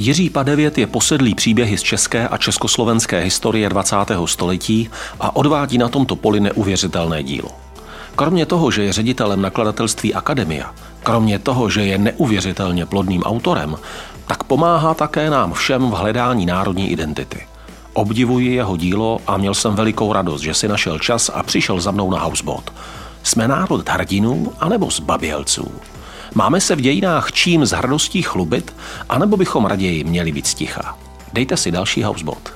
Jiří Padevět je posedlý příběhy z české a československé historie 20. století a odvádí na tomto poli neuvěřitelné dílo. Kromě toho, že je ředitelem nakladatelství Akademia, kromě toho, že je neuvěřitelně plodným autorem, tak pomáhá také nám všem v hledání národní identity. Obdivuji jeho dílo a měl jsem velikou radost, že si našel čas a přišel za mnou na Houseboat. Jsme národ hrdinů anebo zbabělců? Máme se v dějinách čím z hrdostí chlubit, anebo bychom raději měli být sticha? Dejte si další Houseboat.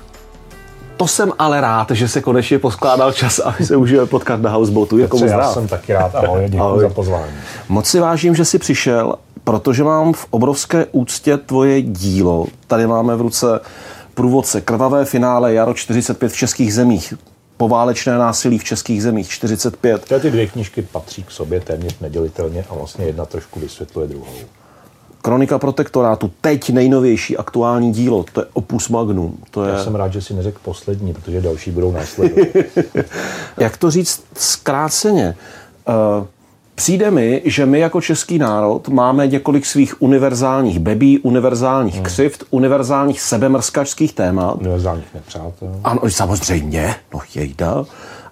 To jsem ale rád, že se konečně poskládal čas, aby se můžeme potkat na Houseboatu. Jako já rád. jsem taky rád. Ahoj, děkuji Ahoj. za pozvání. Moc si vážím, že jsi přišel, protože mám v obrovské úctě tvoje dílo. Tady máme v ruce průvodce Krvavé finále Jaro 45 v českých zemích poválečné násilí v českých zemích 45. Ty dvě knížky patří k sobě téměř nedělitelně a vlastně jedna trošku vysvětluje druhou. Kronika protektorátu, teď nejnovější aktuální dílo, to je Opus Magnum. To je... Já jsem rád, že si neřekl poslední, protože další budou následovat. Jak to říct zkráceně? Uh, Přijde mi, že my jako český národ máme několik svých univerzálních bebí, univerzálních hmm. křivt, univerzálních sebemrskačských témat. Univerzálních nepřátel. Ano, samozřejmě, no jejda.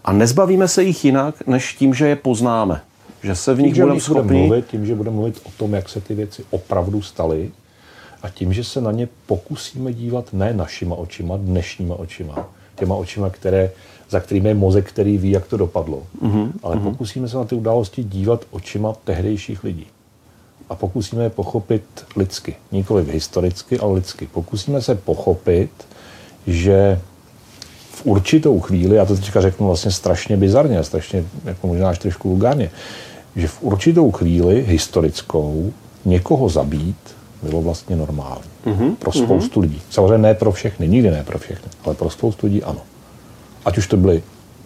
A nezbavíme se jich jinak, než tím, že je poznáme. Že se v nich budeme schopni... Mluvit, tím, že budeme mluvit o tom, jak se ty věci opravdu staly a tím, že se na ně pokusíme dívat ne našima očima, dnešníma očima, těma očima, které za kterým je mozek, který ví, jak to dopadlo. Mm-hmm. Ale mhm. pokusíme se na ty události dívat očima tehdejších lidí. A pokusíme je pochopit lidsky. Nikoli historicky, ale lidsky. Pokusíme se pochopit, že v určitou chvíli, já to teďka řeknu vlastně strašně bizarně, strašně jako možná až trošku vulgárně, že v určitou chvíli historickou někoho zabít bylo vlastně normální. Mm-hmm. Pro spoustu mm-hmm. lidí. Samozřejmě ne pro všechny, nikdy ne pro všechny, ale pro spoustu lidí ano. Ať už to byli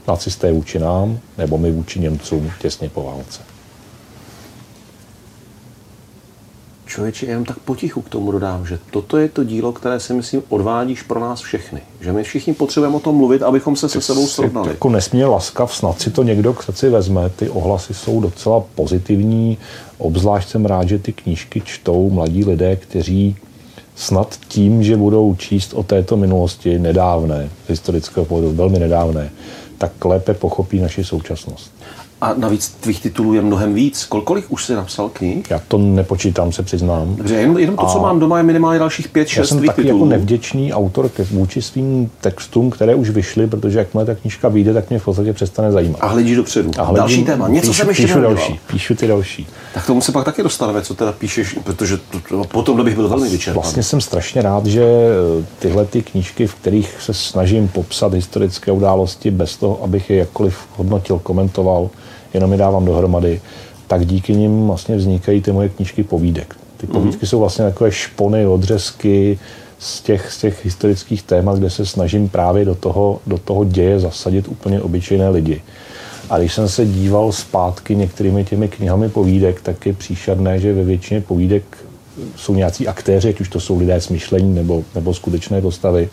nacisté vůči nám, nebo my vůči Němcům těsně po válce. Člověče, jenom tak potichu k tomu dodám, že toto je to dílo, které si myslím odvádíš pro nás všechny. Že my všichni potřebujeme o tom mluvit, abychom se se sebou srovnali. Jako nesmírně laskav, snad si to někdo k srdci vezme. Ty ohlasy jsou docela pozitivní. Obzvlášť jsem rád, že ty knížky čtou mladí lidé, kteří snad tím, že budou číst o této minulosti nedávné, z historického pohledu velmi nedávné, tak lépe pochopí naši současnost. A navíc tvých titulů je mnohem víc. Kol, kolik už jsi napsal knih? Já to nepočítám, se přiznám. Dobře, jenom, jenom to, a co mám doma, je minimálně dalších pět, šest Já jsem taky titulů. jako nevděčný autor ke vůči svým textům, které už vyšly, protože jakmile ta knižka vyjde, tak mě v podstatě přestane zajímat. A hledíš dopředu. A hledím, další téma. Něco píšu, jsem ještě píšu další, píšu ty další. Tak tomu se pak taky dostaneme, co teda píšeš, protože to, to, potom bych byl velmi vyčerpaný. Vlastně jsem strašně rád, že tyhle ty knížky, v kterých se snažím popsat historické události bez toho, abych je jakkoliv hodnotil, komentoval, jenom je dávám dohromady, tak díky nim vlastně vznikají ty moje knížky povídek. Ty mhm. povídky mm. jsou vlastně takové špony, odřezky z těch, z těch historických témat, kde se snažím právě do toho, do toho děje zasadit úplně obyčejné lidi. A když jsem se díval zpátky některými těmi knihami povídek, tak je příšerné, že ve většině povídek jsou nějací aktéři, ať už to jsou lidé s myšlení nebo, nebo skutečné postavy,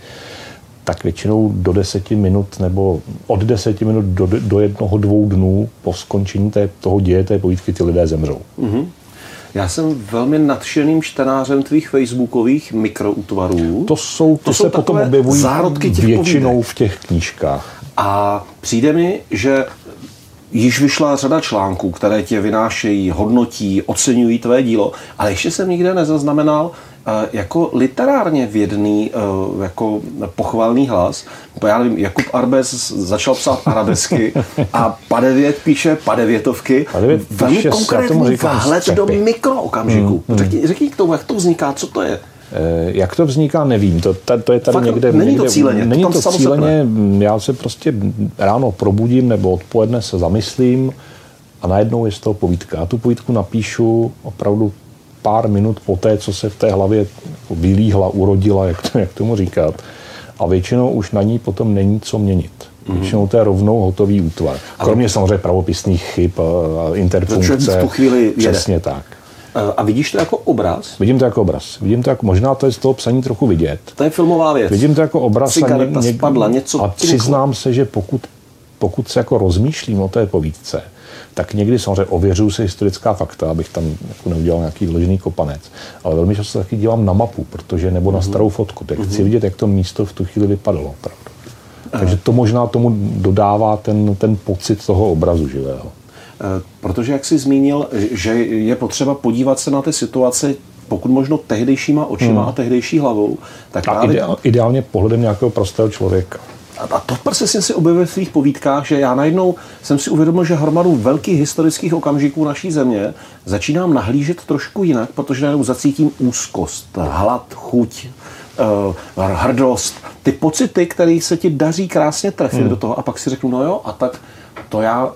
tak většinou do deseti minut nebo od deseti minut do, do jednoho, dvou dnů po skončení té, toho děje té povídky ty lidé zemřou. Mm-hmm. Já jsem velmi nadšeným čtenářem tvých facebookových mikroutvarů. To jsou, to, to jsou se potom objevují zárodky těch většinou povídek. v těch knížkách. A přijde mi, že již vyšla řada článků, které tě vynášejí, hodnotí, oceňují tvé dílo, ale ještě jsem nikde nezaznamenal jako literárně vědný, eh, jako pochvalný hlas. Já nevím, Jakub Arbes začal psát arabesky a Padevět píše padevětovky. Padevět Velmi píše, konkrétní vhled do mikrookamžiku. Hmm, hmm. Řekni, řekni k tomu, jak to vzniká, co to je? Eh, jak to vzniká, nevím. To, to je tady Fakt, někde... Není někde, to cíleně. Není to, to cíleně. Já se prostě ráno probudím nebo odpoledne se zamyslím a najednou je z toho povídka. Já tu povídku napíšu opravdu pár minut po té, co se v té hlavě vylíhla, urodila, jak, to, jak tomu říkat. A většinou už na ní potom není co měnit. Mm-hmm. Většinou to je rovnou hotový útvar. Kromě samozřejmě pravopisných chyb a interpunkce. v tu chvíli Přesně jede. tak. A vidíš to jako obraz? Vidím to jako obraz. Vidím to jako, možná to je z toho psaní trochu vidět. To je filmová věc. Vidím to jako obraz. Cigareta a ně, spadla, něco A přiznám se, že pokud, pokud se jako rozmýšlím o té povídce, tak někdy samozřejmě ověřuju si historická fakta, abych tam jako neudělal nějaký vložený kopanec. Ale velmi často taky dívám na mapu, protože nebo na starou fotku, tak chci vidět, jak to místo v tu chvíli vypadalo. Opravdu. Takže to možná tomu dodává ten, ten pocit toho obrazu živého. Eh, protože, jak jsi zmínil, že je potřeba podívat se na ty situace pokud možno tehdejšíma očima hmm. a tehdejší hlavou, tak a právě... ideál, ideálně pohledem nějakého prostého člověka. A to prostě jsem si objevil v svých povídkách, že já najednou jsem si uvědomil, že hromadu velkých historických okamžiků naší země začínám nahlížet trošku jinak, protože najednou zacítím úzkost, hlad, chuť, uh, hrdost, ty pocity, které se ti daří krásně trefit hmm. do toho a pak si řeknu, no jo, a tak to já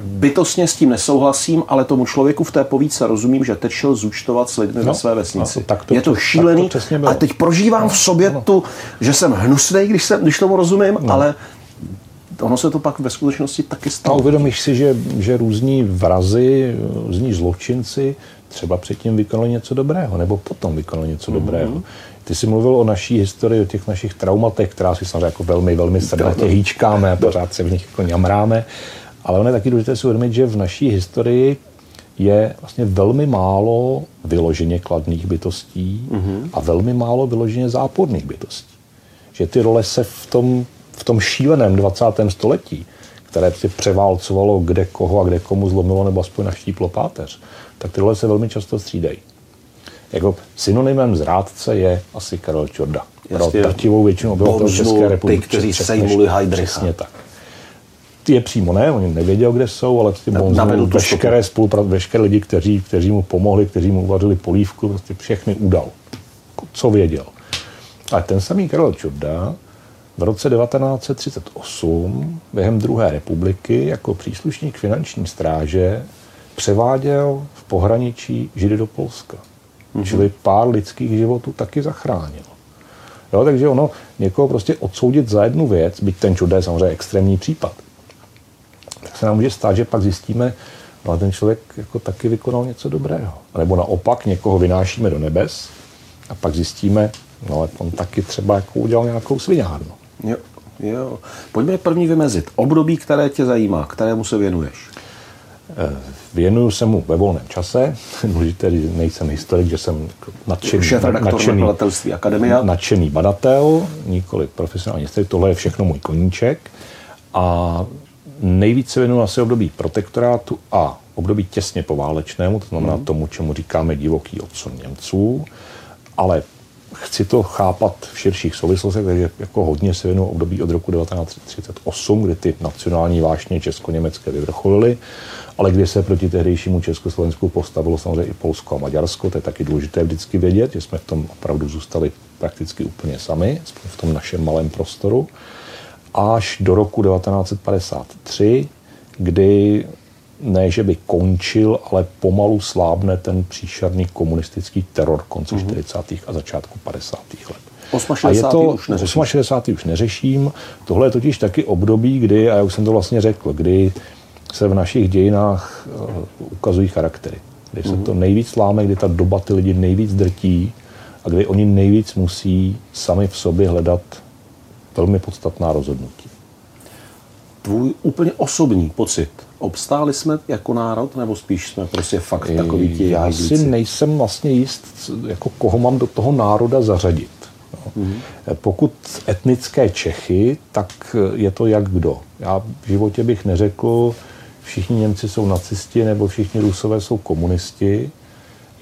bytostně s tím nesouhlasím, ale tomu člověku v té povídce rozumím, že teď šel zúčtovat s lidmi no, ve své vesnici. No, tak to, je to šílený to a teď prožívám no, v sobě no. tu, že jsem hnusný, když, jsem, když tomu rozumím, no. ale ono se to pak ve skutečnosti taky stalo. A uvědomíš si, že, že různí vrazy, různí zločinci třeba předtím vykonali něco dobrého, nebo potom vykonali něco mm-hmm. dobrého. Ty jsi mluvil o naší historii, o těch našich traumatech, která si samozřejmě jako velmi, velmi srdnatě hýčkáme a pořád se v nich jako ňamráme. Ale ono je taky důležité si uvědomit, že v naší historii je vlastně velmi málo vyloženě kladných bytostí mm-hmm. a velmi málo vyloženě záporných bytostí. Že ty role se v tom, v tom šíleném 20. století, které si převálcovalo kde koho a kde komu zlomilo nebo aspoň naštíplo páteř, tak ty role se velmi často střídají. Jako synonymem zrádce je asi Karel Čorda. Pro drtivou většinu obyvatel České republiky. Ty, kteří sejmuli Heidricha. Přesně tak je přímo ne, on nevěděl, kde jsou, ale prostě bonzil veškeré spolupráce, veškeré lidi, kteří, kteří mu pomohli, kteří mu uvařili polívku, prostě všechny udal, co věděl. A ten samý Karel Čurda v roce 1938 během druhé republiky jako příslušník finanční stráže převáděl v pohraničí Židy do Polska. Mm-hmm. Čili pár lidských životů taky zachránil. Jo, takže ono někoho prostě odsoudit za jednu věc, byť ten čudé je samozřejmě extrémní případ, se nám může stát, že pak zjistíme, no ten člověk jako taky vykonal něco dobrého. Nebo naopak někoho vynášíme do nebes a pak zjistíme, no ale on taky třeba jako udělal nějakou sviňárnu. Jo, jo. Pojďme první vymezit. Období, které tě zajímá, kterému se věnuješ. Eh, věnuju se mu ve volném čase. Důležité, že nejsem historik, že jsem nadšený, nadšený, akademia. nadšený badatel, nikoli profesionální historik. Tohle je všechno můj koníček. A nejvíce věnuju asi období protektorátu a období těsně poválečnému, to znamená mhm. tomu, čemu říkáme divoký odsun Němců, ale chci to chápat v širších souvislostech, takže jako hodně se věnuju období od roku 1938, kdy ty nacionální vášně česko-německé vyvrcholily, ale kdy se proti tehdejšímu Československu postavilo samozřejmě i Polsko a Maďarsko, to je taky důležité vždycky vědět, že jsme v tom opravdu zůstali prakticky úplně sami, v tom našem malém prostoru až do roku 1953, kdy ne, že by končil, ale pomalu slábne ten příšerný komunistický teror konce mm-hmm. 40. a začátku 50. let. 68. A je to, už neřeším. 68. už neřeším. Tohle je totiž taky období, kdy, a já už jsem to vlastně řekl, kdy se v našich dějinách uh, ukazují charaktery. Kdy mm-hmm. se mhm. to nejvíc láme, kdy ta doba ty lidi nejvíc drtí a kdy oni nejvíc musí sami v sobě hledat velmi podstatná rozhodnutí. Tvůj úplně osobní pocit. Obstáli jsme jako národ, nebo spíš jsme prostě fakt takový ti Já hajdíci? si nejsem vlastně jist, jako koho mám do toho národa zařadit. Mm-hmm. Pokud etnické Čechy, tak je to jak kdo. Já v životě bych neřekl, všichni Němci jsou nacisti nebo všichni Rusové jsou komunisti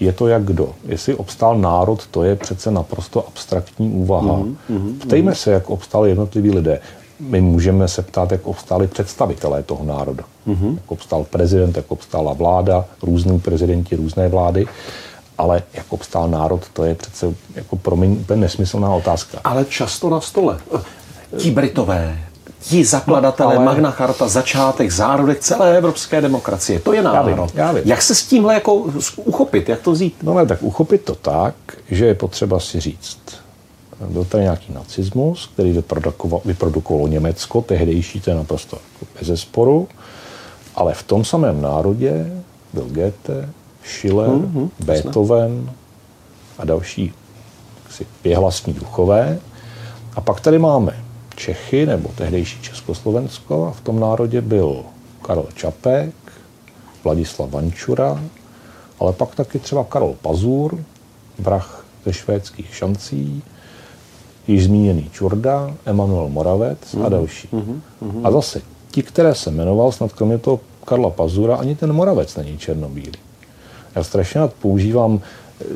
je to jak kdo. Jestli obstál národ, to je přece naprosto abstraktní úvaha. Mm, mm, Ptejme mm. se, jak obstáli jednotliví lidé. My můžeme se ptát, jak obstáli představitelé toho národa. Mm. Jak obstál prezident, jak obstála vláda, různí prezidenti, různé vlády. Ale jak obstál národ, to je přece jako pro mě nesmyslná otázka. Ale často na stole. Ti Britové, ti zakladatelé, no, ale... Magna Charta, začátek, zárodek celé evropské demokracie. To je národ. Já vím, já vím. Jak se s tímhle jako uchopit, jak to vzít? No ne, tak uchopit to tak, že je potřeba si říct, byl tady nějaký nacismus, který vyprodukoval, vyprodukovalo Německo, tehdejší, to je naprosto jako bez sporu, ale v tom samém národě byl Goethe, Schiller, mm-hmm, Beethoven a další si pěhlasní duchové. A pak tady máme Čechy nebo tehdejší Československo a v tom národě byl Karel Čapek, Vladislav Vančura, ale pak taky třeba Karol Pazur, vrah ze švédských šancí, již zmíněný Čurda, Emanuel Moravec mm-hmm. a mhm. další. Mm-hmm. A zase, ti, které se jmenoval, snad kromě toho Karla Pazura, ani ten Moravec není černobílý. Já strašně rád používám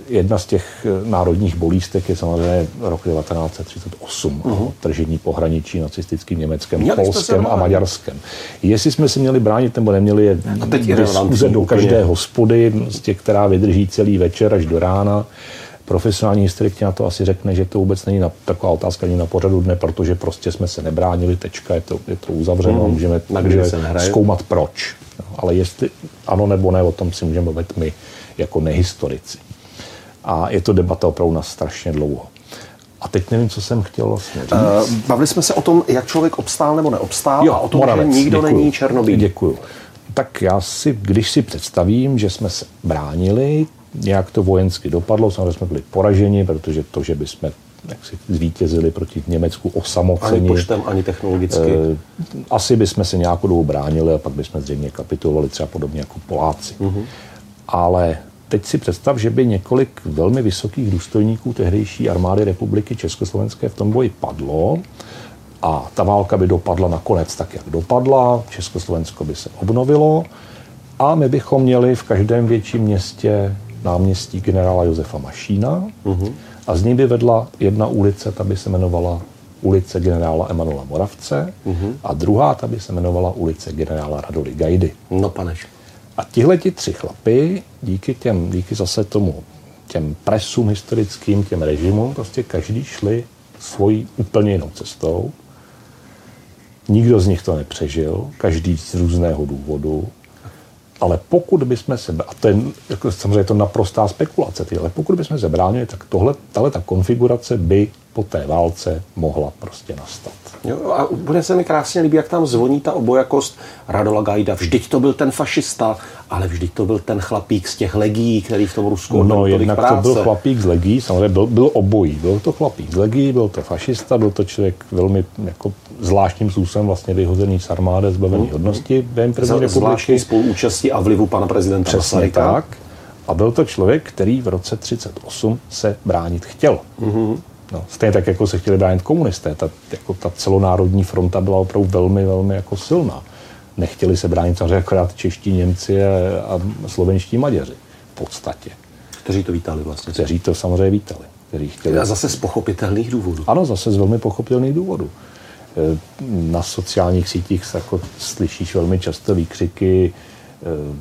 Jedna z těch eh, národních bolístek je samozřejmě rok 1938 uh-huh. tržení pohraničí nacistickým Německem, měli Polskem a Maďarskem. Jestli jsme si měli bránit nebo neměli, je a teď diskuze do každé hospody, z těch, která vydrží celý večer až do rána. Profesionální historik na to asi řekne, že to vůbec není na, taková otázka ani na pořadu dne, protože prostě jsme se nebránili, tečka, je to, je to uzavřeno, mm. můžeme, můžeme zkoumat proč. No, ale jestli ano nebo ne, o tom si můžeme mluvit my jako nehistorici a je to debata opravdu na strašně dlouho. A teď nevím, co jsem chtěl vlastně říct. Uh, bavili jsme se o tom, jak člověk obstál nebo neobstál jo, a o tom, Moravec, že nikdo děkuju, není černobílý. Děkuju. Tak já si, když si představím, že jsme se bránili, nějak to vojensky dopadlo, samozřejmě jsme byli poraženi, protože to, že bychom jak si zvítězili proti Německu osamocení. Ani počtem, ani technologicky. Eh, asi bychom se nějakou dobu bránili a pak bychom zřejmě kapitulovali třeba podobně jako Poláci. Uh-huh. Ale teď si představ, že by několik velmi vysokých důstojníků tehdejší armády republiky Československé v tom boji padlo a ta válka by dopadla nakonec tak, jak dopadla, Československo by se obnovilo a my bychom měli v každém větším městě náměstí generála Josefa Mašína uh-huh. a z ní by vedla jedna ulice, ta by se jmenovala ulice generála Emanuela Moravce uh-huh. a druhá ta by se jmenovala ulice generála Radoli Gajdy. No paneš. A tihle ti tři chlapy, díky těm, díky zase tomu, těm presům historickým, těm režimům, prostě každý šli svojí úplně jinou cestou. Nikdo z nich to nepřežil, každý z různého důvodu. Ale pokud bychom se, a to je, jako samozřejmě je to naprostá spekulace, ale pokud bychom se bránili, tak tohle, tahle ta konfigurace by po té válce mohla prostě nastat. Jo, a bude se mi krásně líbit, jak tam zvoní ta obojakost Radola Gajda. Vždyť to byl ten fašista, ale vždyť to byl ten chlapík z těch legí, který v tom Rusku No, jednak práce. to byl chlapík z legí, samozřejmě byl, byl obojí. Byl to chlapík z legí, byl to fašista, byl to člověk velmi jako zvláštním způsobem vlastně vyhozený z armády, zbavený hmm. hodnosti během první republiky. Zvláštní spoluúčastí a vlivu pana prezidenta Přesně Masaryka. tak. A byl to člověk, který v roce 38 se bránit chtěl. Mm-hmm. No, stejně tak, jako se chtěli bránit komunisté. Ta, jako ta celonárodní fronta byla opravdu velmi, velmi jako silná. Nechtěli se bránit samozřejmě akorát čeští Němci a, a slovenští Maďaři v podstatě. Kteří to vítali vlastně. Kteří to samozřejmě vítali. Kteří chtěli... A zase z pochopitelných důvodů. Ano, zase z velmi pochopitelných důvodů. E, na sociálních sítích se jako slyšíš velmi často výkřiky, e,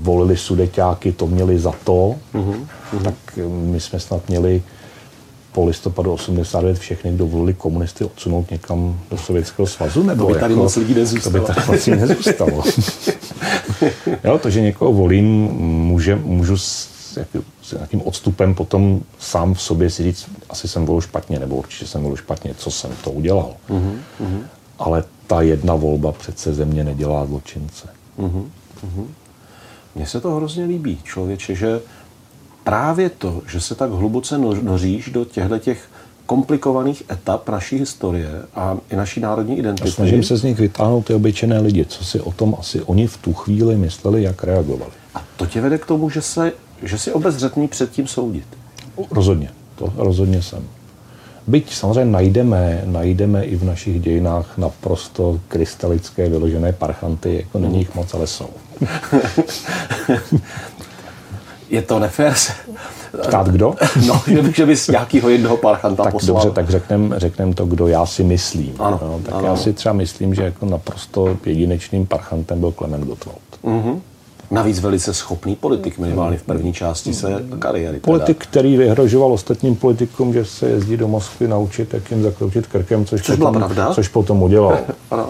volili sudeťáky, to měli za to, uh-huh, uh-huh. tak my jsme snad měli po listopadu 89 všechny, kdo volili komunisty, odsunout někam do Sovětského svazu? Nebo to by tady jako, moc lidí nezůstalo. To by tady moc lidí nezůstalo. jo, to, že někoho volím, může, můžu s, jak, s nějakým odstupem potom sám v sobě si říct, asi jsem volil špatně, nebo určitě jsem volil špatně, co jsem to udělal. Uh-huh, Ale ta jedna volba přece země nedělá zločince. Uh-huh, uh-huh. Mně se to hrozně líbí, člověče, že právě to, že se tak hluboce noříš do těchto těch komplikovaných etap naší historie a i naší národní identity. A snažím se z nich vytáhnout ty obyčejné lidi, co si o tom asi oni v tu chvíli mysleli, jak reagovali. A to tě vede k tomu, že, se, že si obezřetný před tím soudit. Rozhodně, to rozhodně jsem. Byť samozřejmě najdeme, najdeme i v našich dějinách naprosto krystalické vyložené parchanty, jako není jich moc, ale jsou. je to nefér Ptát kdo? No, že bys nějakýho jednoho parchanta tak poslal. Dobře, tak řeknem, řeknem to, kdo já si myslím. Ano, no, tak ano. já si třeba myslím, že jako naprosto jedinečným parchantem byl Klement Gottwald. Mm-hmm. Navíc velice schopný politik, minimálně v první části se kariéry. Politik, teda. který vyhrožoval ostatním politikům, že se jezdí do Moskvy naučit, jak jim zakroutit krkem, což, což, potom, což potom udělal.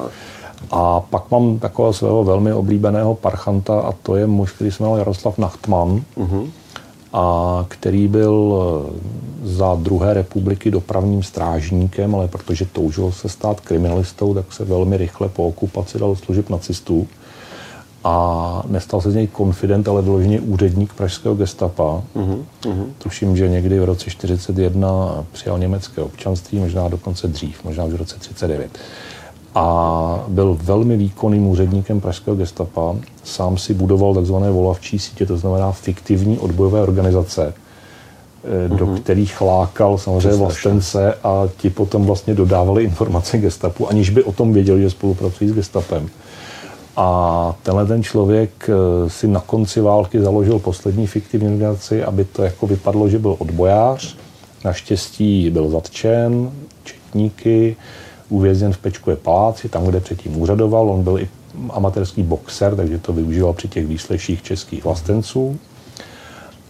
A pak mám takového svého velmi oblíbeného parchanta a to je muž, který se jmenoval Jaroslav Nachtman, uh-huh. a který byl eh, za druhé republiky dopravním strážníkem, ale protože toužil se stát kriminalistou, tak se velmi rychle po okupaci dal služeb nacistů a nestal se z něj konfident, ale vyloženě úředník pražského gestapa. Uh-huh, uh-huh. Tuším, že někdy v roce 1941 přijal německé občanství, možná dokonce dřív, možná už v roce 1939 a byl velmi výkonným úředníkem pražského gestapa. Sám si budoval takzvané volavčí sítě, to znamená fiktivní odbojové organizace, eh, do mm-hmm. kterých lákal samozřejmě vlastence a ti potom vlastně dodávali informace gestapu, aniž by o tom věděli, že spolupracují s gestapem. A tenhle ten člověk eh, si na konci války založil poslední fiktivní organizaci, aby to jako vypadlo, že byl odbojář. Naštěstí byl zatčen, četníky, uvězněn v Pečkové paláci, tam, kde předtím úřadoval. On byl i amatérský boxer, takže to využíval při těch výsleších českých vlastenců.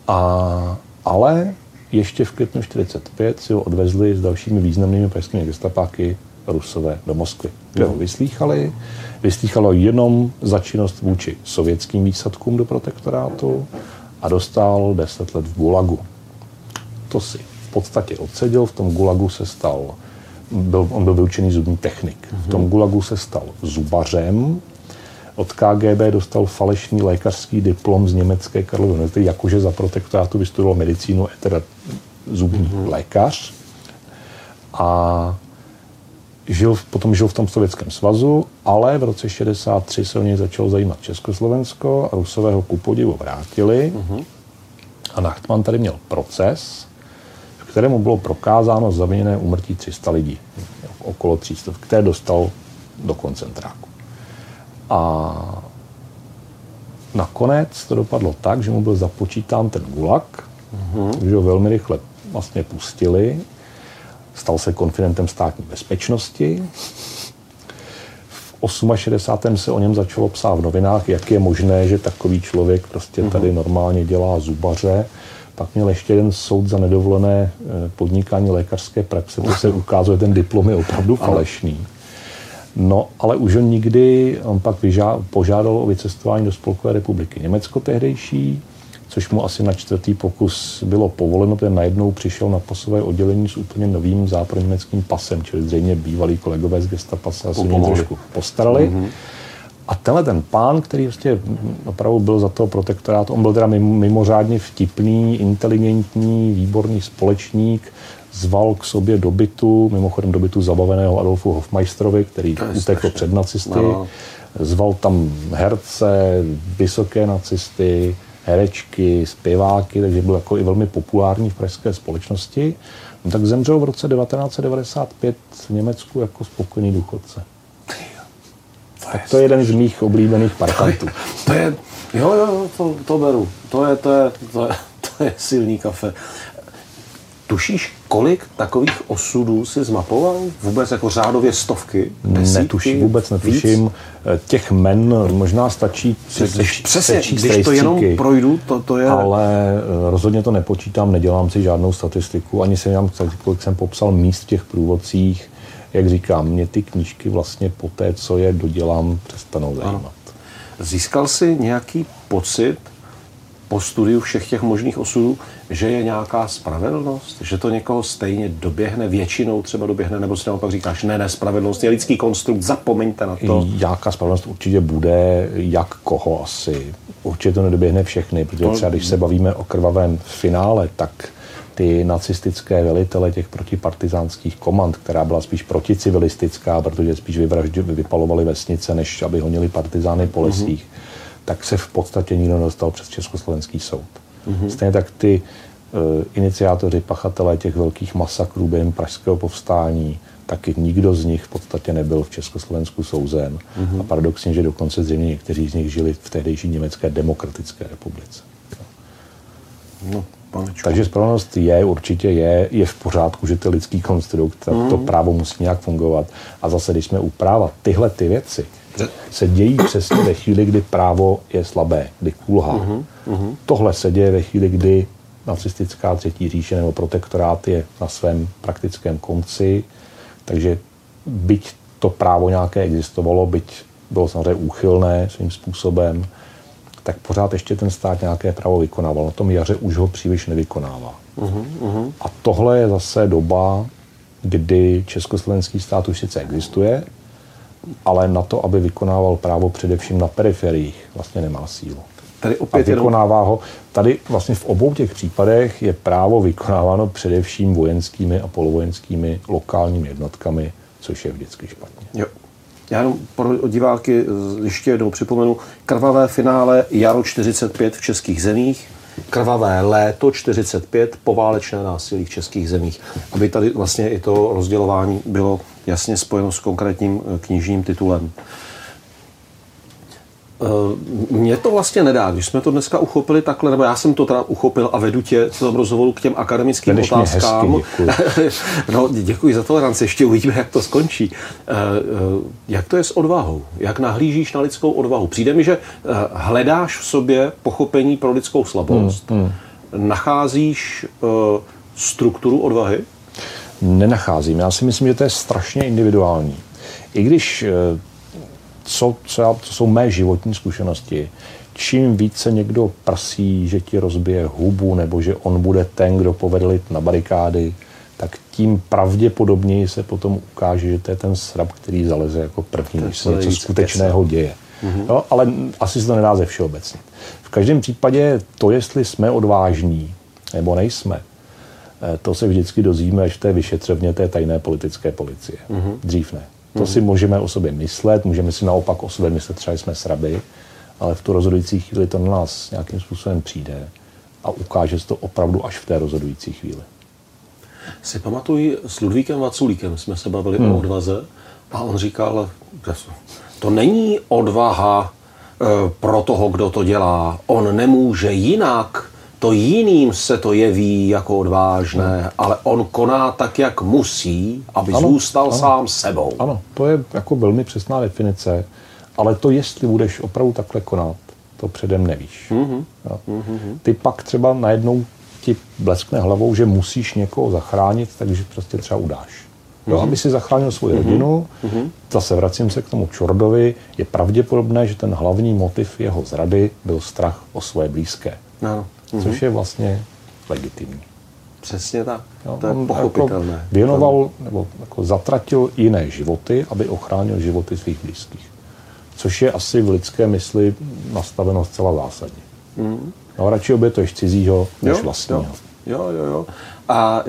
A, ale ještě v květnu 45 si ho odvezli s dalšími významnými pražskými gestapáky Rusové do Moskvy, kde ho vyslýchali. Vyslýchalo jenom za činnost vůči sovětským výsadkům do protektorátu a dostal 10 let v Gulagu. To si v podstatě odseděl, v tom Gulagu se stal byl, on byl vyučený zubní technik. V tom Gulagu se stal zubařem, od KGB dostal falešný lékařský diplom z německé Karlovy univerzity, jakože za protektorátu vystudoval medicínu, teda zubní mm-hmm. lékař. A žil, potom žil v tom Sovětském svazu, ale v roce 63 se o něj začalo zajímat Československo a Rusové ho ku podivu vrátili. Mm-hmm. A Nachtman tady měl proces, kterému bylo prokázáno zaviněné úmrtí 300 lidí, okolo 300, které dostal do koncentráku. A nakonec to dopadlo tak, že mu byl započítán ten gulag, mm-hmm. že ho velmi rychle vlastně pustili, stal se konfidentem státní bezpečnosti. V 68. se o něm začalo psát v novinách, jak je možné, že takový člověk prostě tady mhm. normálně dělá zubaře pak měl ještě jeden soud za nedovolené eh, podnikání lékařské praxe, protože se ukázalo, že ten diplom je opravdu falešný. No, ale už on nikdy, on pak vyžá, požádal o vycestování do Spolkové republiky Německo tehdejší, což mu asi na čtvrtý pokus bylo povoleno, protože najednou přišel na pasové oddělení s úplně novým západněmeckým pasem, čili zřejmě bývalí kolegové z gestapa se asi trošku postarali. Mm-hmm. A tenhle ten pán, který prostě opravdu byl za toho protektorátu, on byl teda mimořádně vtipný, inteligentní, výborný společník, zval k sobě do bytu, mimochodem do bytu zabaveného Adolfu Hofmeisterovi, který utekl před nacisty. No. Zval tam herce, vysoké nacisty, herečky, zpěváky, takže byl jako i velmi populární v pražské společnosti. No, tak zemřel v roce 1995 v Německu jako spokojený důchodce. Tak to je jeden z mých oblíbených parkantů. To je, jo, jo, to, to beru. To je, to, je, to, je, to je silný kafe. Tušíš, kolik takových osudů si zmapoval? Vůbec jako řádově stovky? Desítky, netuším, vůbec netuším. Víc? Těch men možná stačí se, když, přesně, když to jenom projdu, to, to je... Ale eh, rozhodně to nepočítám, nedělám si žádnou statistiku, ani si nemám, kolik jsem popsal míst v těch průvodcích jak říkám, mě ty knížky vlastně po té, co je dodělám, přestanou zajímat. Získal jsi nějaký pocit po studiu všech těch možných osudů, že je nějaká spravedlnost, že to někoho stejně doběhne, většinou třeba doběhne, nebo si naopak říkáš, ne, ne, spravedlnost je lidský konstrukt, zapomeňte na to. Jaká spravedlnost určitě bude, jak koho asi. Určitě to nedoběhne všechny, protože třeba když se bavíme o krvavém finále, tak ty nacistické velitele těch protipartizánských komand, která byla spíš proticivilistická, protože spíš vyvraždili, vypalovali vesnice, než aby honili partizány po lesích, mm-hmm. tak se v podstatě nikdo nedostal přes Československý soud. Mm-hmm. Stejně tak ty uh, iniciátoři, pachatelé těch velkých masakrů během pražského povstání, taky nikdo z nich v podstatě nebyl v Československu souzen. Mm-hmm. A paradoxně, že dokonce zřejmě někteří z nich žili v tehdejší Německé demokratické republice. No, Panečku. Takže spravedlnost je, určitě je, je v pořádku, že to je lidský konstrukt, tak mm. to právo musí nějak fungovat. A zase, když jsme u práva, tyhle ty věci se dějí přesně ve chvíli, kdy právo je slabé, kdy kulhá. Mm-hmm. Tohle se děje ve chvíli, kdy nacistická třetí říše nebo protektorát je na svém praktickém konci, takže byť to právo nějaké existovalo, byť bylo samozřejmě úchylné svým způsobem, tak pořád ještě ten stát nějaké právo vykonával. Na tom jaře už ho příliš nevykonává. Uh-huh, uh-huh. A tohle je zase doba, kdy československý stát už sice existuje, ale na to, aby vykonával právo především na periferiích, vlastně nemá sílu. Tady opět a vykonává ho. Tady vlastně v obou těch případech je právo vykonáváno především vojenskými a polovojenskými lokálními jednotkami, což je vždycky špatně. Jo. Já jenom pro diváky ještě jednou připomenu. Krvavé finále Jaro 45 v českých zemích, krvavé léto 45, poválečné násilí v českých zemích. Aby tady vlastně i to rozdělování bylo jasně spojeno s konkrétním eh, knižním titulem. Eh, mně to vlastně nedá, když jsme to dneska uchopili takhle, nebo já jsem to teda uchopil a vedu tě v tom rozhovoru k těm akademickým Vedeš otázkám. Hezky, děkuji. no, děkuji za toleranci, ještě uvidíme, jak to skončí. Eh, eh, jak to je s odvahou? Jak nahlížíš na lidskou odvahu? Přijde mi, že hledáš v sobě pochopení pro lidskou slabost, hmm, hmm. nacházíš strukturu odvahy? Nenacházím. Já si myslím, že to je strašně individuální. I když co, co, já, co jsou mé životní zkušenosti, čím více někdo prsí, že ti rozbije hubu, nebo že on bude ten, kdo povede lid na barikády, tak tím pravděpodobněji se potom ukáže, že to je ten srab, který zaleze jako první, když se něco skutečného děje. Mm-hmm. No, ale asi se to nedá ze všeobecně. V každém případě to, jestli jsme odvážní nebo nejsme, eh, to se vždycky dozvíme až v té vyšetřovně té tajné politické policie. Mm-hmm. Dřív ne. To si můžeme o sobě myslet, můžeme si naopak o sobě myslet, třeba jsme sraby, ale v tu rozhodující chvíli to na nás nějakým způsobem přijde a ukáže se to opravdu až v té rozhodující chvíli. Si pamatuj, s Ludvíkem Vaculíkem jsme se bavili hmm. o odvaze a on říkal, to není odvaha e, pro toho, kdo to dělá. On nemůže jinak, to jiným se to jeví jako odvážné, no. ale on koná tak, jak musí, aby ano, zůstal ano. sám sebou. Ano, to je jako velmi přesná definice, ale to, jestli budeš opravdu takhle konat, to předem nevíš. Mm-hmm. Mm-hmm. Ty pak třeba najednou ti bleskne hlavou, že musíš někoho zachránit, takže prostě třeba udáš. Mm-hmm. Jo, aby si zachránil svou mm-hmm. rodinu, mm-hmm. zase vracím se k tomu Čordovi, je pravděpodobné, že ten hlavní motiv jeho zrady byl strach o svoje blízké. No mm-hmm. což je vlastně legitimní. Přesně tak. Jo, to je jako pochopitelné. Jako věnoval nebo jako zatratil jiné životy, aby ochránil životy svých blízkých. Což je asi v lidské mysli nastaveno zcela zásadně. Mm. No, radši obětuješ cizího, než vlastního. Jo, jo, jo. A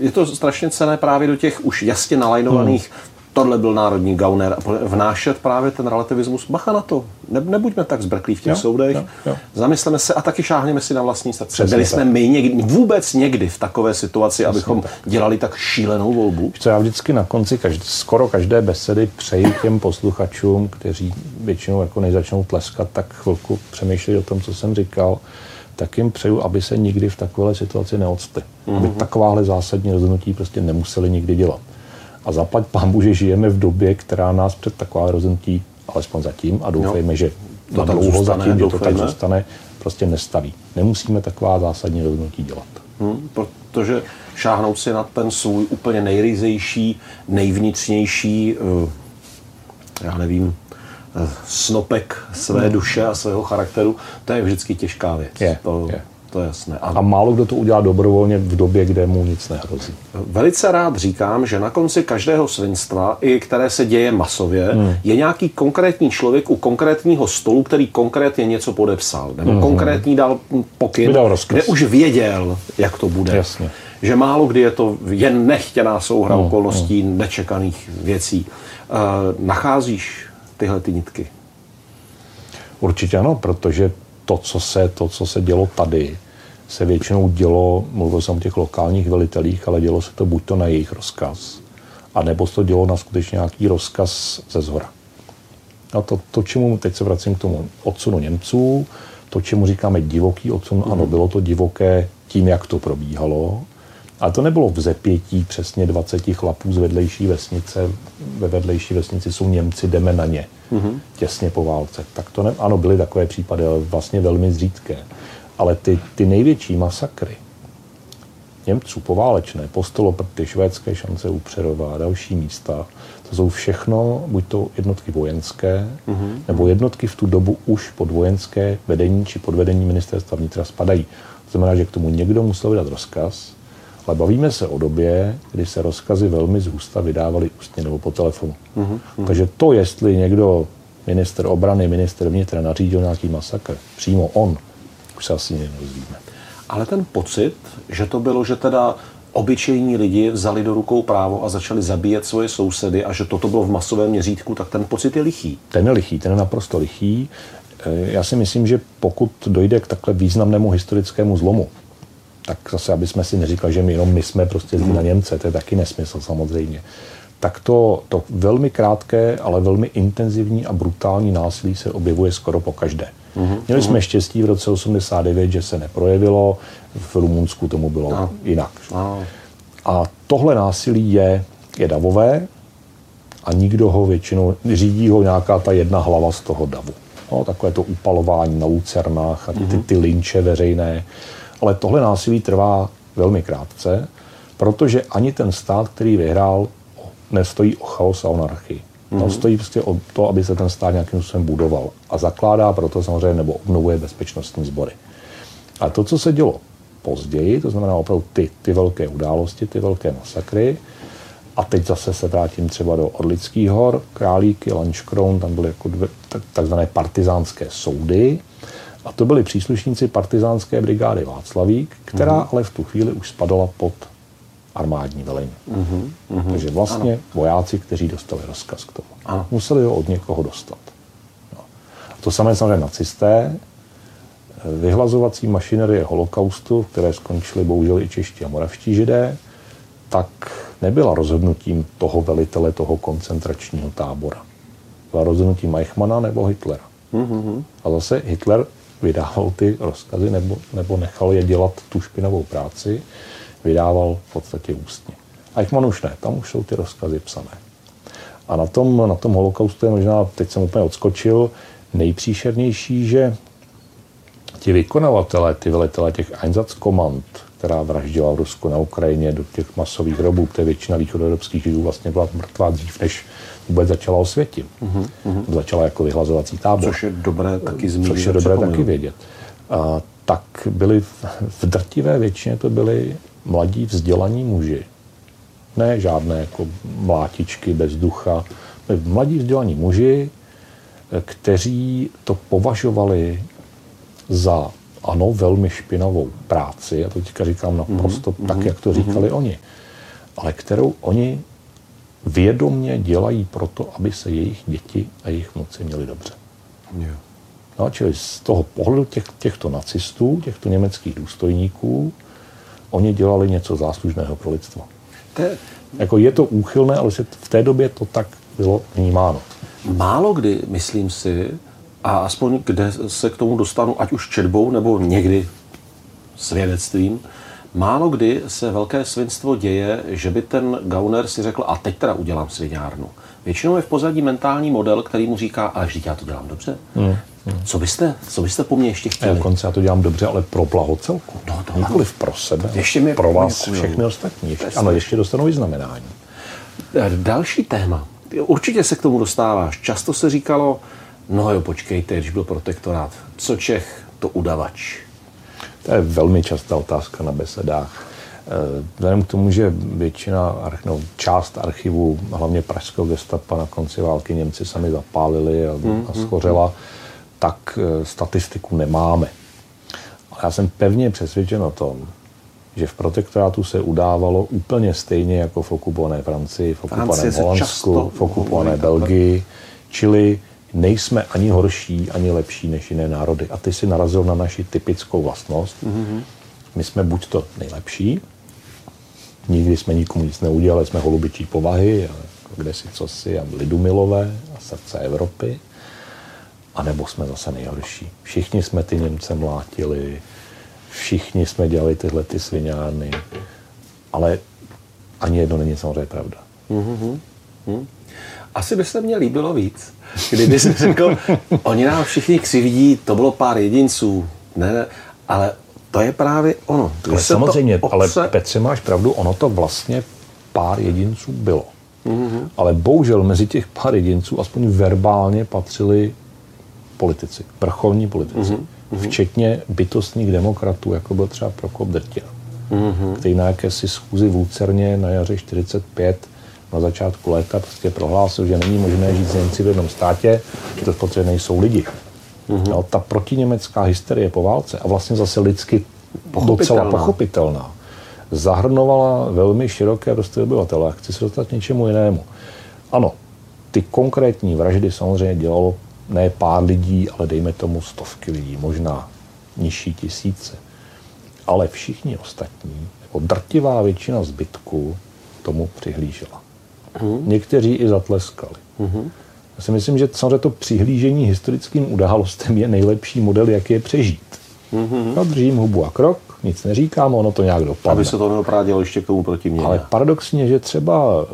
je to strašně cené právě do těch už jasně nalajnovaných hmm tohle byl národní gauner a vnášet právě ten relativismus. Bacha na to, ne, nebuďme tak zbrklí v těch jo, soudech, jo, jo. zamysleme se a taky šáhneme si na vlastní srdce. Přesně Byli tak. jsme my někdy, vůbec někdy v takové situaci, Přesně abychom tak. dělali tak šílenou volbu. Co já vždycky na konci každé, skoro každé besedy přeji těm posluchačům, kteří většinou jako nezačnou tleskat, tak chvilku přemýšlí o tom, co jsem říkal, tak jim přeju, aby se nikdy v takové situaci neodstli. Mm-hmm. Aby mhm. takováhle zásadní rozhodnutí prostě nemuseli nikdy dělat. A zaplať pán že žijeme v době, která nás před taková rozhodnutí, alespoň zatím, a doufejme, že to na dlouho zůstane, zatím, doufejme. že to tak zůstane, prostě nestaví. Nemusíme taková zásadní rozhodnutí dělat. Hmm, protože šáhnout si na ten svůj úplně nejryzejší, nejvnitřnější, uh, já nevím, uh, snopek své hmm. duše a svého charakteru, to je vždycky těžká věc. Je, to, je. To je jasné. A, a málo kdo to udělá dobrovolně v době, kde mu nic nehrozí. Velice rád říkám, že na konci každého svinstva, i které se děje masově, hmm. je nějaký konkrétní člověk u konkrétního stolu, který konkrétně něco podepsal, nebo hmm. konkrétní dal pokyn, dal kde už věděl, jak to bude. Jasně. Že málo kdy je to jen nechtěná souhra hmm. okolností, hmm. nečekaných věcí. Uh, nacházíš tyhle ty nitky? Určitě ano, protože to, co se, to, co se dělo tady, se většinou dělo, mluvil jsem o těch lokálních velitelích, ale dělo se to buď to na jejich rozkaz, a nebo se to dělo na skutečně nějaký rozkaz ze zhora. A to, to, čemu, teď se vracím k tomu odsunu Němců, to, čemu říkáme divoký odsun, mm. ano, mhm. bylo to divoké tím, jak to probíhalo, ale to nebylo v zepětí přesně 20 chlapů z vedlejší vesnice. Ve vedlejší vesnici jsou Němci, jdeme na ně. Mm-hmm. Těsně po válce. Tak to ne, ano, byly takové případy, ale vlastně velmi zřídké. Ale ty, ty největší masakry Němců poválečné, Postoloprty, švédské šance u Přerova a další místa, to jsou všechno buď to jednotky vojenské, mm-hmm. nebo jednotky v tu dobu už pod vojenské vedení či pod vedení ministerstva vnitra spadají. To znamená, že k tomu někdo musel vydat rozkaz, ale bavíme se o době, kdy se rozkazy velmi zhusta vydávaly ústně nebo po telefonu. Mm-hmm. Takže to, jestli někdo, minister obrany, minister vnitra, nařídil nějaký masakr, přímo on, už se asi nedozvíme. Ale ten pocit, že to bylo, že teda obyčejní lidi vzali do rukou právo a začali zabíjet svoje sousedy a že toto bylo v masovém měřítku, tak ten pocit je lichý. Ten je lichý, ten je naprosto lichý. Eh, já si myslím, že pokud dojde k takhle významnému historickému zlomu, tak zase, aby jsme si neříkali, že my jenom my jsme prostě zlí na Němce, to je taky nesmysl samozřejmě. Tak to, to velmi krátké, ale velmi intenzivní a brutální násilí se objevuje skoro po každé. Mm-hmm. Měli jsme štěstí v roce 89, že se neprojevilo, v Rumunsku tomu bylo no. jinak. No. A tohle násilí je, je davové a nikdo ho většinou, řídí ho nějaká ta jedna hlava z toho davu. No, takové to upalování na lucernách a ty, ty, mhm. ty linče veřejné. Ale tohle násilí trvá velmi krátce, protože ani ten stát, který vyhrál, nestojí o chaos a anarchii. Mm-hmm. Tam stojí prostě o to, aby se ten stát nějakým způsobem budoval. A zakládá proto samozřejmě nebo obnovuje bezpečnostní sbory. A to, co se dělo později, to znamená opravdu ty, ty velké události, ty velké masakry, a teď zase se vrátím třeba do Orlických hor, Králíky, Lanškroun, tam byly jako dvě, takzvané partizánské soudy. A to byli příslušníci partizánské brigády Václavík, která mm. ale v tu chvíli už spadala pod armádní velení. Mm-hmm, mm-hmm. Takže vlastně ano. vojáci, kteří dostali rozkaz k tomu. Ano. Museli ho od někoho dostat. No. A to samé samozřejmě nacisté, vyhlazovací mašinerie holokaustu, které skončily bohužel i čeští a moravští židé, tak nebyla rozhodnutím toho velitele toho koncentračního tábora. Byla rozhodnutím Eichmana nebo Hitlera. Mm-hmm. A zase Hitler vydával ty rozkazy nebo, nebo nechal je dělat tu špinavou práci vydával v podstatě ústně. Eichmann už ne, tam už jsou ty rozkazy psané. A na tom, na tom holokaustu je možná, teď jsem úplně odskočil, nejpříšernější, že ti vykonavatelé, ty velitelé těch Einsatzkommand, která vraždila v Rusku na Ukrajině do těch masových hrobů, protože většina východoevropských židů vlastně byla mrtvá dřív, než vůbec začala osvětit. Mm-hmm. Začala jako vyhlazovací tábor. Což je dobré taky zmínit. Což je dobré taky vědět. A, tak byli v drtivé většině to byli mladí vzdělaní muži. Ne žádné jako mlátičky bez ducha. Mladí vzdělaní muži, kteří to považovali za ano, velmi špinavou práci, já to teďka říkám naprosto mm-hmm. tak, jak to říkali mm-hmm. oni, ale kterou oni vědomně dělají proto, aby se jejich děti a jejich vnuci měli dobře. Yeah. No, čili z toho pohledu těch, těchto nacistů, těchto německých důstojníků, oni dělali něco záslužného pro lidstvo. je... Jako je to úchylné, ale v té době to tak bylo vnímáno. Málo kdy, myslím si, a aspoň kde se k tomu dostanu, ať už četbou nebo někdy svědectvím, málo kdy se velké svinstvo děje, že by ten gauner si řekl, a teď teda udělám sviňárnu. Většinou je v pozadí mentální model, který mu říká, ale vždyť já to dělám dobře. Hmm. Co byste, co byste po mně ještě chtěli? Dokonce já to dělám dobře, ale pro blaho celku. No, to Nikoliv pro sebe, ještě mi pro vás děkuju. všechny ostatní. Ještě, ano, ještě dostanou vyznamenání. Eh, další téma. Určitě se k tomu dostáváš. Často se říkalo, no jo, počkejte, když byl protektorát, co Čech, to udavač. To je velmi častá otázka na besedách. Eh, vzhledem k tomu, že většina, no, část archivu, hlavně pražského gestapa na konci války Němci sami zapálili a, mm, a schořela, mm tak eh, statistiku nemáme. Ale já jsem pevně přesvědčen o tom, že v protektorátu se udávalo úplně stejně jako v okupované Francii, v okupovaném Holandsku, v okupované Belgii, čili nejsme ani horší, ani lepší než jiné národy. A ty si narazil na naši typickou vlastnost. Mm-hmm. My jsme buď to nejlepší, nikdy jsme nikomu nic neudělali, jsme holubičí povahy, kde si co si a lidumilové a srdce Evropy, a nebo jsme zase nejhorší. Všichni jsme ty Němce mlátili, všichni jsme dělali tyhle ty sviňárny, ale ani jedno není samozřejmě pravda. Mm-hmm. Mm. Asi by se mně líbilo víc, kdyby jsem řekl, oni nám všichni křivdí, to bylo pár jedinců, ne, ne ale to je právě ono. Ale samozřejmě, obce... ale Petře, máš pravdu, ono to vlastně pár jedinců bylo. Mm-hmm. Ale bohužel mezi těch pár jedinců aspoň verbálně patřili politici, vrcholní politici, mm-hmm. včetně bytostných demokratů, jako byl třeba Prokop Drtina, mm-hmm. který na jakési schůzi v Lucerně na jaře 45 na začátku léta prostě prohlásil, že není možné žít s Němci v jednom státě, že to v podstatě nejsou lidi. Mm-hmm. No, ta protiněmecká hysterie po válce a vlastně zase lidsky pochopitelná. docela pochopitelná, zahrnovala velmi široké vrstvy obyvatele. Chci se dostat k něčemu jinému. Ano, ty konkrétní vraždy samozřejmě dělalo ne pár lidí, ale dejme tomu stovky lidí, možná nižší tisíce. Ale všichni ostatní, nebo drtivá většina zbytků, tomu přihlížela. Hmm. Někteří i zatleskali. Hmm. Já si myslím, že samozřejmě to přihlížení historickým událostem je nejlepší model, jak je přežít. Mm-hmm. No, držím hubu a krok, nic neříkám, ono to nějak dopadne. Aby se to neoprádělo ještě k tomu proti mě. Ale paradoxně, že třeba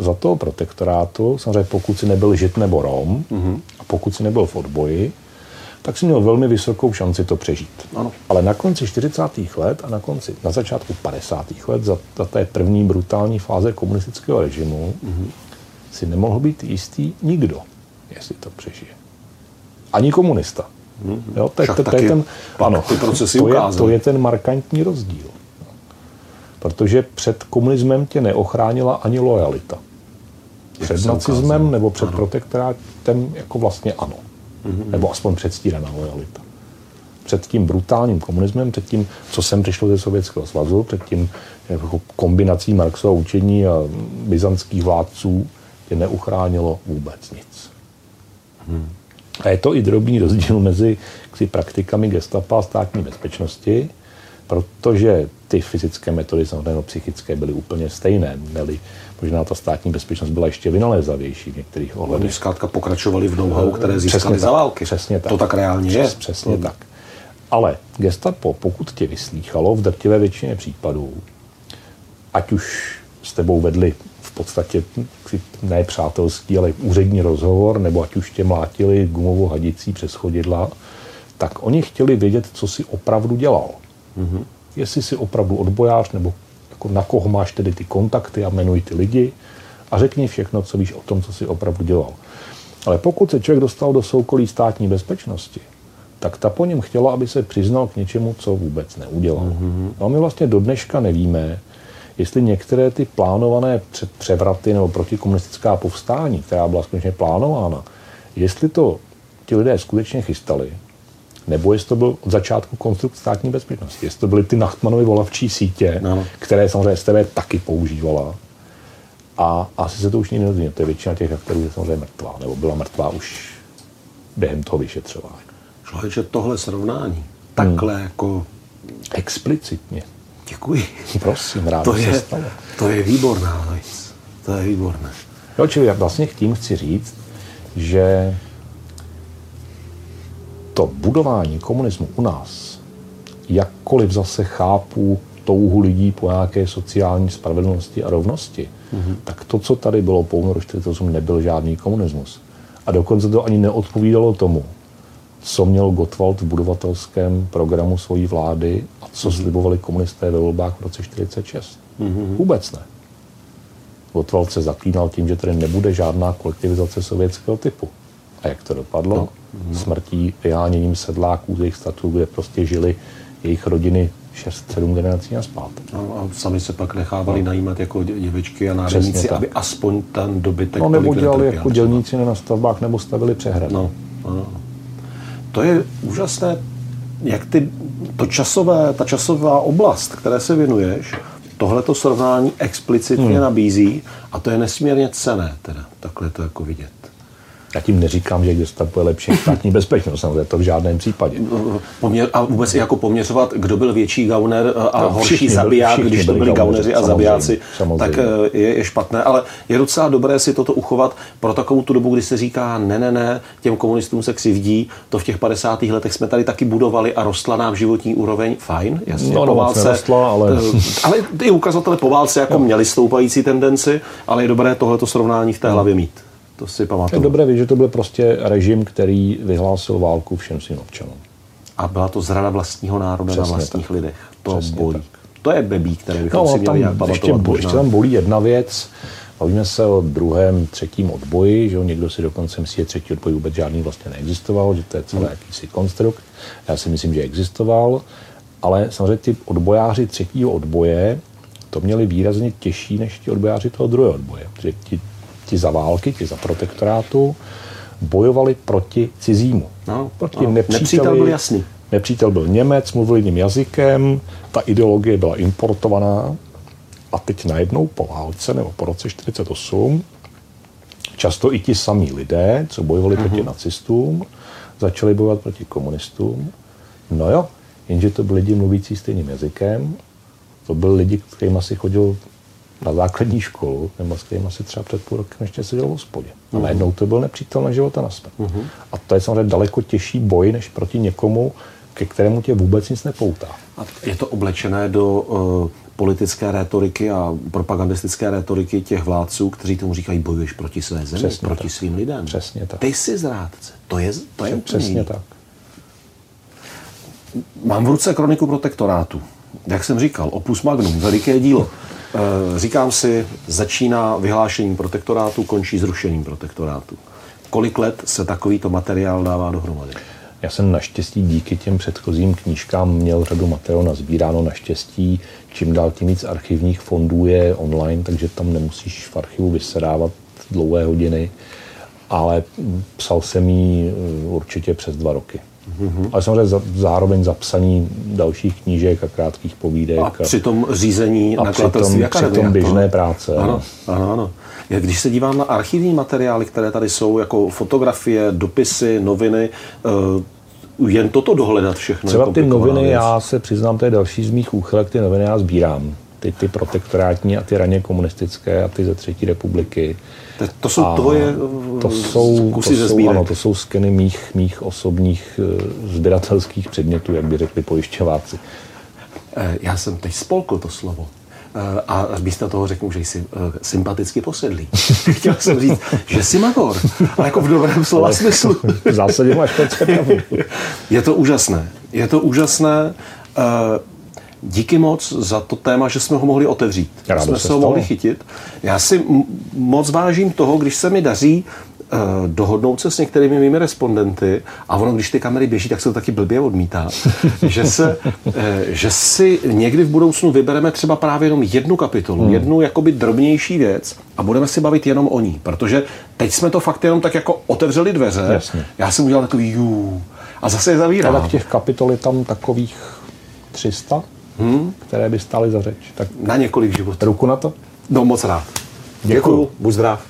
za toho protektorátu, samozřejmě pokud si nebyl žid nebo rom, mm-hmm. a pokud si nebyl v odboji, tak si měl velmi vysokou šanci to přežít. Ano. Ale na konci 40. let a na konci, na začátku 50. let, za, za té první brutální fáze komunistického režimu, mm-hmm. si nemohl být jistý nikdo, jestli to přežije. Ani komunista. Mm-hmm. Jo, to je ten, ano, ty procesy to, je, to je ten markantní rozdíl. Protože před komunismem tě neochránila ani lojalita. Před nacismem nebo před ano. protektorátem jako vlastně ano. Mm-hmm. Nebo aspoň předstíraná lojalita. Před tím brutálním komunismem, před tím, co sem přišlo ze Sovětského svazu, před tím jako kombinací Marxova učení a byzantských vládců tě neuchránilo vůbec nic. Hmm. A je to i drobný rozdíl mezi ksi, praktikami gestapa a státní bezpečnosti, protože ty fyzické metody, samozřejmě psychické, byly úplně stejné. Měly, možná ta státní bezpečnost byla ještě vynalézavější v některých ohledech. Oni zkrátka pokračovali v know které získali přesně za války. Přesně tak. To tak reálně Přes, je. Přesně hmm. tak. Ale gestapo, pokud tě vyslýchalo v drtivé většině případů, ať už s tebou vedli podstatě ne přátelský, ale úřední rozhovor, nebo ať už tě mlátili gumovou hadicí přes chodidla, tak oni chtěli vědět, co si opravdu dělal. Mm-hmm. Jestli jsi opravdu odbojář, nebo jako na koho máš tedy ty kontakty a jmenuj ty lidi a řekni všechno, co víš o tom, co si opravdu dělal. Ale pokud se člověk dostal do soukolí státní bezpečnosti, tak ta po něm chtěla, aby se přiznal k něčemu, co vůbec neudělal. Mm-hmm. A my vlastně do dneška nevíme, jestli některé ty plánované převraty nebo protikomunistická povstání, která byla skutečně plánována, jestli to ti lidé skutečně chystali, nebo jestli to byl od začátku konstrukt státní bezpečnosti, jestli to byly ty Nachtmanovy volavčí sítě, no. které samozřejmě STV taky používala. A asi se to už nikdy nedozvíme. To je většina těch aktérů je samozřejmě mrtvá, nebo byla mrtvá už během toho vyšetřování. Člověče, tohle srovnání, takhle hmm. jako... Explicitně Děkuji. Prosím, rád to je, se stalo. To je výborná věc. To je výborné. Jo, čili já vlastně tím chci říct, že to budování komunismu u nás, jakkoliv zase chápu touhu lidí po nějaké sociální spravedlnosti a rovnosti, mm-hmm. tak to, co tady bylo po únoru 48, nebyl žádný komunismus. A dokonce to ani neodpovídalo tomu, co měl Gottwald v budovatelském programu svojí vlády a co mm-hmm. slibovali komunisté ve volbách v roce 1946. Mm-hmm. Vůbec ne. Gottwald se zaklínal tím, že tady nebude žádná kolektivizace sovětského typu. A jak to dopadlo? No. Mm-hmm. Smrtí, vyháněním sedláků z jejich statů, kde prostě žili jejich rodiny 6-7 generací na spát. No, a sami se pak nechávali no. najímat jako děvečky a národníci, aby aspoň ten dobytek No nebo dělali jako dělníci na stavbách nebo stavili přehrady. No, no to je úžasné, jak ty, to časové, ta časová oblast, které se věnuješ, tohleto srovnání explicitně hmm. nabízí a to je nesmírně cené, teda, takhle to jako vidět. Já tím neříkám, že gestapo je lepší státní bezpečnost, samozřejmě to v žádném případě. Poměr, a vůbec i jako poměřovat, kdo byl větší gauner a no, horší zabiják, když to byli gauneři a zabijáci, tak eh, je, je špatné. Ale je docela dobré si toto uchovat pro takovou tu dobu, kdy se říká, ne, ne, ne, těm komunistům se křivdí, to v těch 50. letech jsme tady taky budovali a rostla nám životní úroveň, fajn, jasně, no, no, po válce, nerostla, ale... Eh, ale ty ukazatele po válce jako no. měli stoupající tendenci, ale je dobré tohleto srovnání v té hlavě mít. To si pamatuju. Je dobré vědět, že to byl prostě režim, který vyhlásil válku všem svým občanům. A byla to zrada vlastního národa Přesně na vlastních tak. lidech. To Přesně bolí. Tak. To je bebí, který bychom no, si měli tam ještě, ještě tam bolí jedna věc. Bavíme se o druhém, třetím odboji, že někdo si dokonce myslí, že třetí odboj vůbec žádný vlastně neexistoval, že to je celý hmm. jakýsi konstrukt. Já si myslím, že existoval, ale samozřejmě ty odbojáři třetího odboje to měli výrazně těžší než ti odbojáři toho druhého odboje. Protože ti ti za války, ti za protektorátu, bojovali proti cizímu. No, proti no, nepříteli, nepřítel byl jasný. Nepřítel byl Němec, mluvil jiným jazykem, ta ideologie byla importovaná a teď najednou po válce nebo po roce 48 často i ti samí lidé, co bojovali proti nacistům, začali bojovat proti komunistům. No jo, jenže to byli lidi mluvící stejným jazykem, to byli lidi, kterým asi chodil na základní školu, nebo s kterým asi třeba před půl rokem ještě seděl v hospodě. A najednou to byl nepřítel na života na smrt. A to je samozřejmě daleko těžší boj, než proti někomu, ke kterému tě vůbec nic nepoutá. A je to oblečené do uh, politické rétoriky a propagandistické rétoriky těch vládců, kteří tomu říkají, bojuješ proti své zemi, Přesně proti tak. svým lidem. Přesně tak. Ty jsi zrádce. To je, to je úplně Přesně jiný. tak. Mám v ruce kroniku protektorátu. Jak jsem říkal, opus magnum, veliké dílo. Eh, Říkám si, začíná vyhlášením protektorátu, končí zrušením protektorátu. Kolik let se takovýto materiál dává dohromady? Já jsem naštěstí díky těm předchozím knížkám měl řadu materiálu nazbíráno. Naštěstí čím dál tím víc archivních fondů je online, takže tam nemusíš v archivu vysedávat dlouhé hodiny, ale psal jsem ji eh, určitě přes dva roky. Mm-hmm. Ale samozřejmě za- zároveň zapsaní dalších knížek a krátkých povídek. A při tom řízení a nakladatelství přitom- Akademie. přitom běžné To- práce, Ano, ano. ano. Já Když se dívám na archivní materiály, které tady jsou, jako fotografie, dopisy, noviny, eh, jen toto dohledat všechno. Třeba ty noviny, věc. já se přiznám, to je další z mých úchylek, ty noviny já sbírám. Ty, ty protektorátní a ty raně komunistické a ty ze třetí republiky. To- to jsou A tvoje, to eh, jsou, kusy to ze jsou, ano, to jsou skeny mých, mých osobních eh, sběratelských předmětů, jak by řekli pojišťováci. Eh, Já jsem teď spolkl to slovo. A místo toho řeknu, že jsi sympaticky posedlý. Chtěl jsem říct, že jsi magor, ale jako v dobrém slova smyslu. v zásadě máš. Je to úžasné. Je to úžasné. Díky moc za to téma, že jsme ho mohli otevřít. Rádo jsme se ho mohli chytit. Já si m- moc vážím toho, když se mi daří eh, dohodnout se s některými mými respondenty a ono, když ty kamery běží, tak se to taky blbě odmítá, že, se, eh, že si někdy v budoucnu vybereme třeba právě jenom jednu kapitolu, hmm. jednu jakoby drobnější věc a budeme si bavit jenom o ní, protože teď jsme to fakt jenom tak jako otevřeli dveře, Jasně. já jsem udělal takový jú a zase je zavírám. Ale těch kapitol je tam takových 300, hmm. které by stály za řeč. Tak Na několik životů. ruku na to. No moc rád. Děkuju. Děkuju. Buď zdrav.